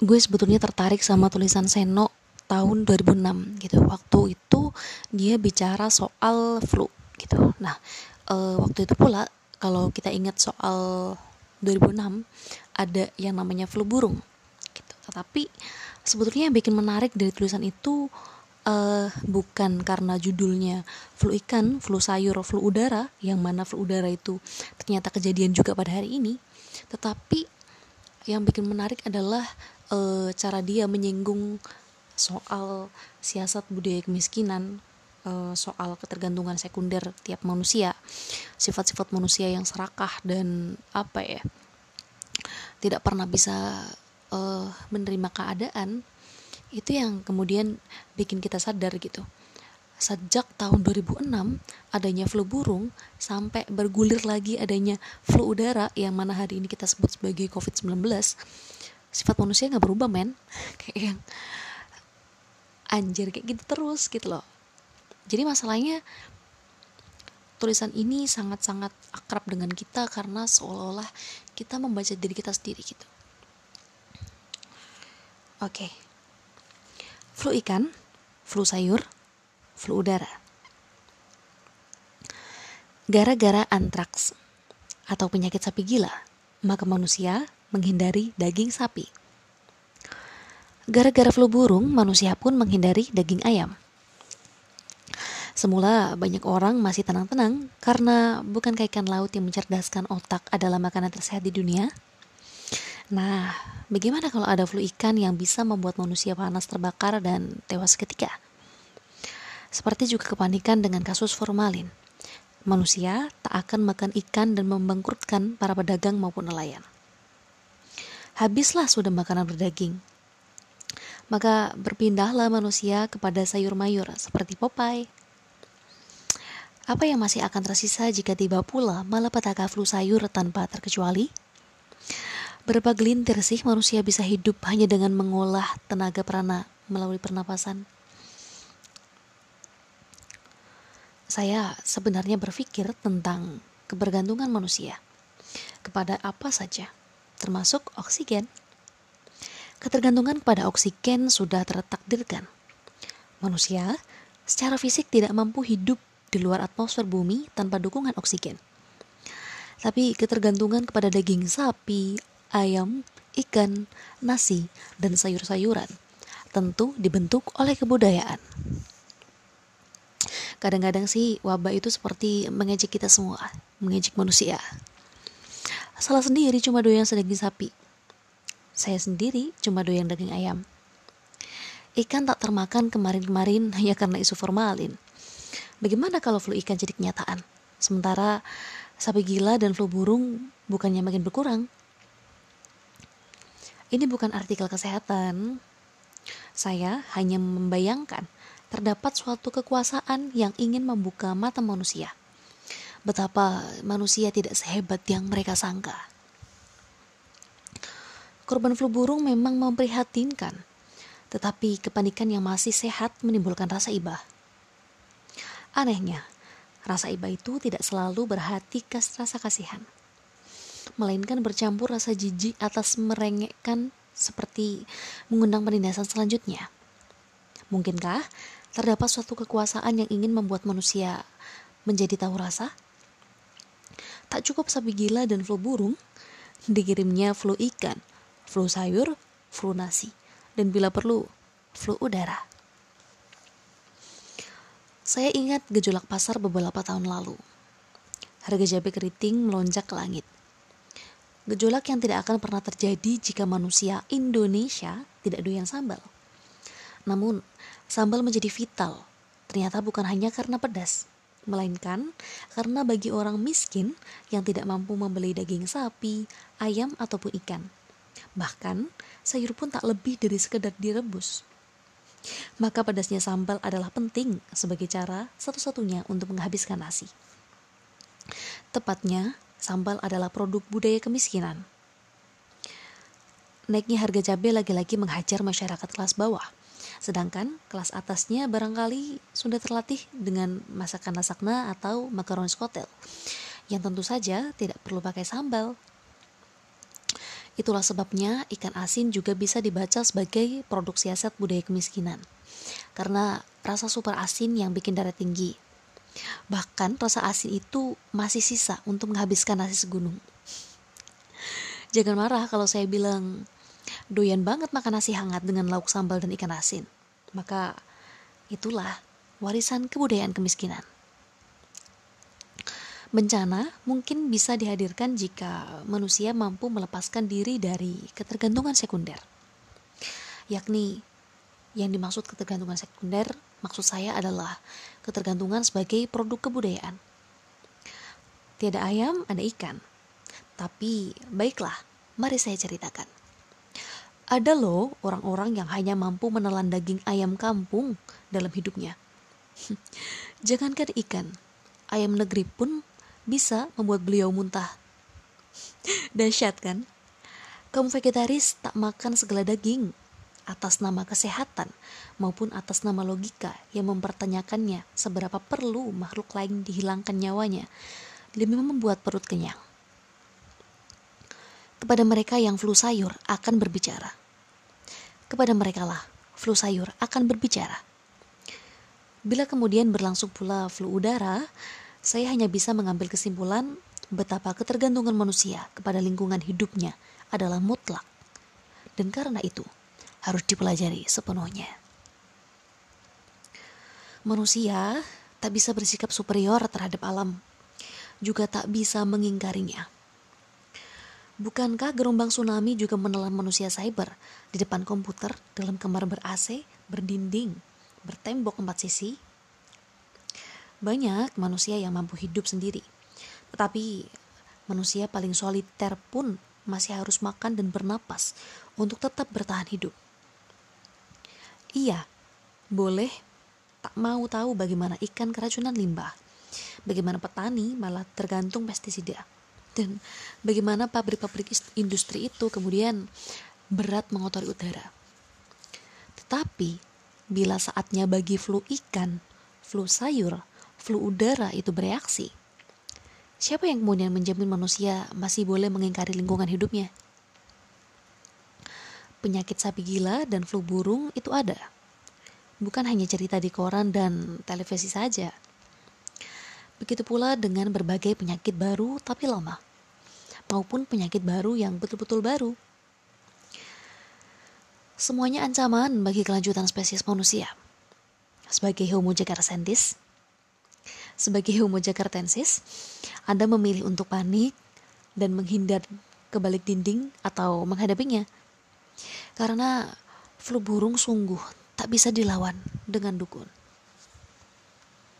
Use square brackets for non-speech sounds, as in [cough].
gue sebetulnya tertarik sama tulisan Seno tahun 2006 gitu. Waktu itu dia bicara soal flu gitu. Nah e, waktu itu pula kalau kita ingat soal 2006 ada yang namanya flu burung gitu. Tetapi sebetulnya yang bikin menarik dari tulisan itu uh, bukan karena judulnya flu ikan, flu sayur, flu udara, yang mana flu udara itu ternyata kejadian juga pada hari ini, tetapi yang bikin menarik adalah uh, cara dia menyinggung soal siasat budaya kemiskinan, uh, soal ketergantungan sekunder tiap manusia, sifat-sifat manusia yang serakah dan apa ya, tidak pernah bisa uh, menerima keadaan, itu yang kemudian bikin kita sadar gitu. Sejak tahun 2006 adanya flu burung sampai bergulir lagi adanya flu udara yang mana hari ini kita sebut sebagai COVID-19 sifat manusia nggak berubah men [laughs] kayak yang anjir kayak gitu terus gitu loh jadi masalahnya tulisan ini sangat-sangat akrab dengan kita karena seolah-olah kita membaca diri kita sendiri gitu oke okay. flu ikan flu sayur flu udara. Gara-gara antraks atau penyakit sapi gila, maka manusia menghindari daging sapi. Gara-gara flu burung, manusia pun menghindari daging ayam. Semula banyak orang masih tenang-tenang karena bukan ikan laut yang mencerdaskan otak adalah makanan tersehat di dunia. Nah, bagaimana kalau ada flu ikan yang bisa membuat manusia panas terbakar dan tewas ketika? Seperti juga kepanikan dengan kasus formalin. Manusia tak akan makan ikan dan membangkrutkan para pedagang maupun nelayan. Habislah sudah makanan berdaging. Maka berpindahlah manusia kepada sayur mayur seperti Popeye. Apa yang masih akan tersisa jika tiba pula malapetaka flu sayur tanpa terkecuali? Berapa gelintir sih manusia bisa hidup hanya dengan mengolah tenaga prana melalui pernapasan? saya sebenarnya berpikir tentang kebergantungan manusia kepada apa saja, termasuk oksigen. Ketergantungan kepada oksigen sudah tertakdirkan. Manusia secara fisik tidak mampu hidup di luar atmosfer bumi tanpa dukungan oksigen. Tapi ketergantungan kepada daging sapi, ayam, ikan, nasi, dan sayur-sayuran tentu dibentuk oleh kebudayaan. Kadang-kadang sih wabah itu seperti mengejek kita semua, mengejek manusia. Salah sendiri cuma doyan sedaging sapi. Saya sendiri cuma doyan daging ayam. Ikan tak termakan kemarin-kemarin hanya [laughs] karena isu formalin. Bagaimana kalau flu ikan jadi kenyataan? Sementara sapi gila dan flu burung bukannya makin berkurang. Ini bukan artikel kesehatan. Saya hanya membayangkan terdapat suatu kekuasaan yang ingin membuka mata manusia. Betapa manusia tidak sehebat yang mereka sangka. Korban flu burung memang memprihatinkan, tetapi kepanikan yang masih sehat menimbulkan rasa iba. Anehnya, rasa iba itu tidak selalu berhati kas rasa kasihan, melainkan bercampur rasa jijik atas merengekkan seperti mengundang penindasan selanjutnya. Mungkinkah terdapat suatu kekuasaan yang ingin membuat manusia menjadi tahu rasa? Tak cukup sapi gila dan flu burung, dikirimnya flu ikan, flu sayur, flu nasi, dan bila perlu, flu udara. Saya ingat gejolak pasar beberapa tahun lalu. Harga cabai keriting melonjak ke langit. Gejolak yang tidak akan pernah terjadi jika manusia Indonesia tidak doyan sambal. Namun, sambal menjadi vital. Ternyata bukan hanya karena pedas, melainkan karena bagi orang miskin yang tidak mampu membeli daging sapi, ayam, ataupun ikan. Bahkan, sayur pun tak lebih dari sekedar direbus. Maka pedasnya sambal adalah penting sebagai cara satu-satunya untuk menghabiskan nasi. Tepatnya, sambal adalah produk budaya kemiskinan. Naiknya harga cabai lagi-lagi menghajar masyarakat kelas bawah – Sedangkan kelas atasnya barangkali sudah terlatih dengan masakan lasagna atau makaroni skotel yang tentu saja tidak perlu pakai sambal. Itulah sebabnya ikan asin juga bisa dibaca sebagai produk siasat budaya kemiskinan. Karena rasa super asin yang bikin darah tinggi. Bahkan rasa asin itu masih sisa untuk menghabiskan nasi segunung. Jangan marah kalau saya bilang doyan banget makan nasi hangat dengan lauk sambal dan ikan asin. Maka itulah warisan kebudayaan kemiskinan. Bencana mungkin bisa dihadirkan jika manusia mampu melepaskan diri dari ketergantungan sekunder. Yakni yang dimaksud ketergantungan sekunder maksud saya adalah ketergantungan sebagai produk kebudayaan. Tiada ayam, ada ikan. Tapi baiklah, mari saya ceritakan. Ada loh orang-orang yang hanya mampu menelan daging ayam kampung dalam hidupnya. [laughs] Jangankan ikan, ayam negeri pun bisa membuat beliau muntah. [laughs] Dahsyat kan? Kamu vegetaris tak makan segala daging atas nama kesehatan maupun atas nama logika yang mempertanyakannya seberapa perlu makhluk lain dihilangkan nyawanya demi membuat perut kenyang. Kepada mereka yang flu sayur akan berbicara. Kepada mereka lah flu sayur akan berbicara. Bila kemudian berlangsung pula flu udara, saya hanya bisa mengambil kesimpulan betapa ketergantungan manusia kepada lingkungan hidupnya adalah mutlak. Dan karena itu, harus dipelajari sepenuhnya. Manusia tak bisa bersikap superior terhadap alam, juga tak bisa mengingkarinya. Bukankah gelombang tsunami juga menelan manusia cyber? Di depan komputer dalam kamar ber-AC, berdinding, bertembok empat sisi, banyak manusia yang mampu hidup sendiri, tetapi manusia paling soliter pun masih harus makan dan bernapas untuk tetap bertahan hidup. Iya, boleh tak mau tahu bagaimana ikan keracunan limbah, bagaimana petani malah tergantung pestisida, dan bagaimana pabrik-pabrik industri itu kemudian berat mengotori udara. Tetapi, bila saatnya bagi flu ikan, flu sayur, flu udara itu bereaksi, siapa yang kemudian menjamin manusia masih boleh mengingkari lingkungan hidupnya? Penyakit sapi gila dan flu burung itu ada. Bukan hanya cerita di koran dan televisi saja. Begitu pula dengan berbagai penyakit baru tapi lama, maupun penyakit baru yang betul-betul baru. Semuanya ancaman bagi kelanjutan spesies manusia. Sebagai Homo jakarsentis, sebagai Homo jakartensis, Anda memilih untuk panik dan menghindar ke balik dinding atau menghadapinya. Karena flu burung sungguh tak bisa dilawan dengan dukun.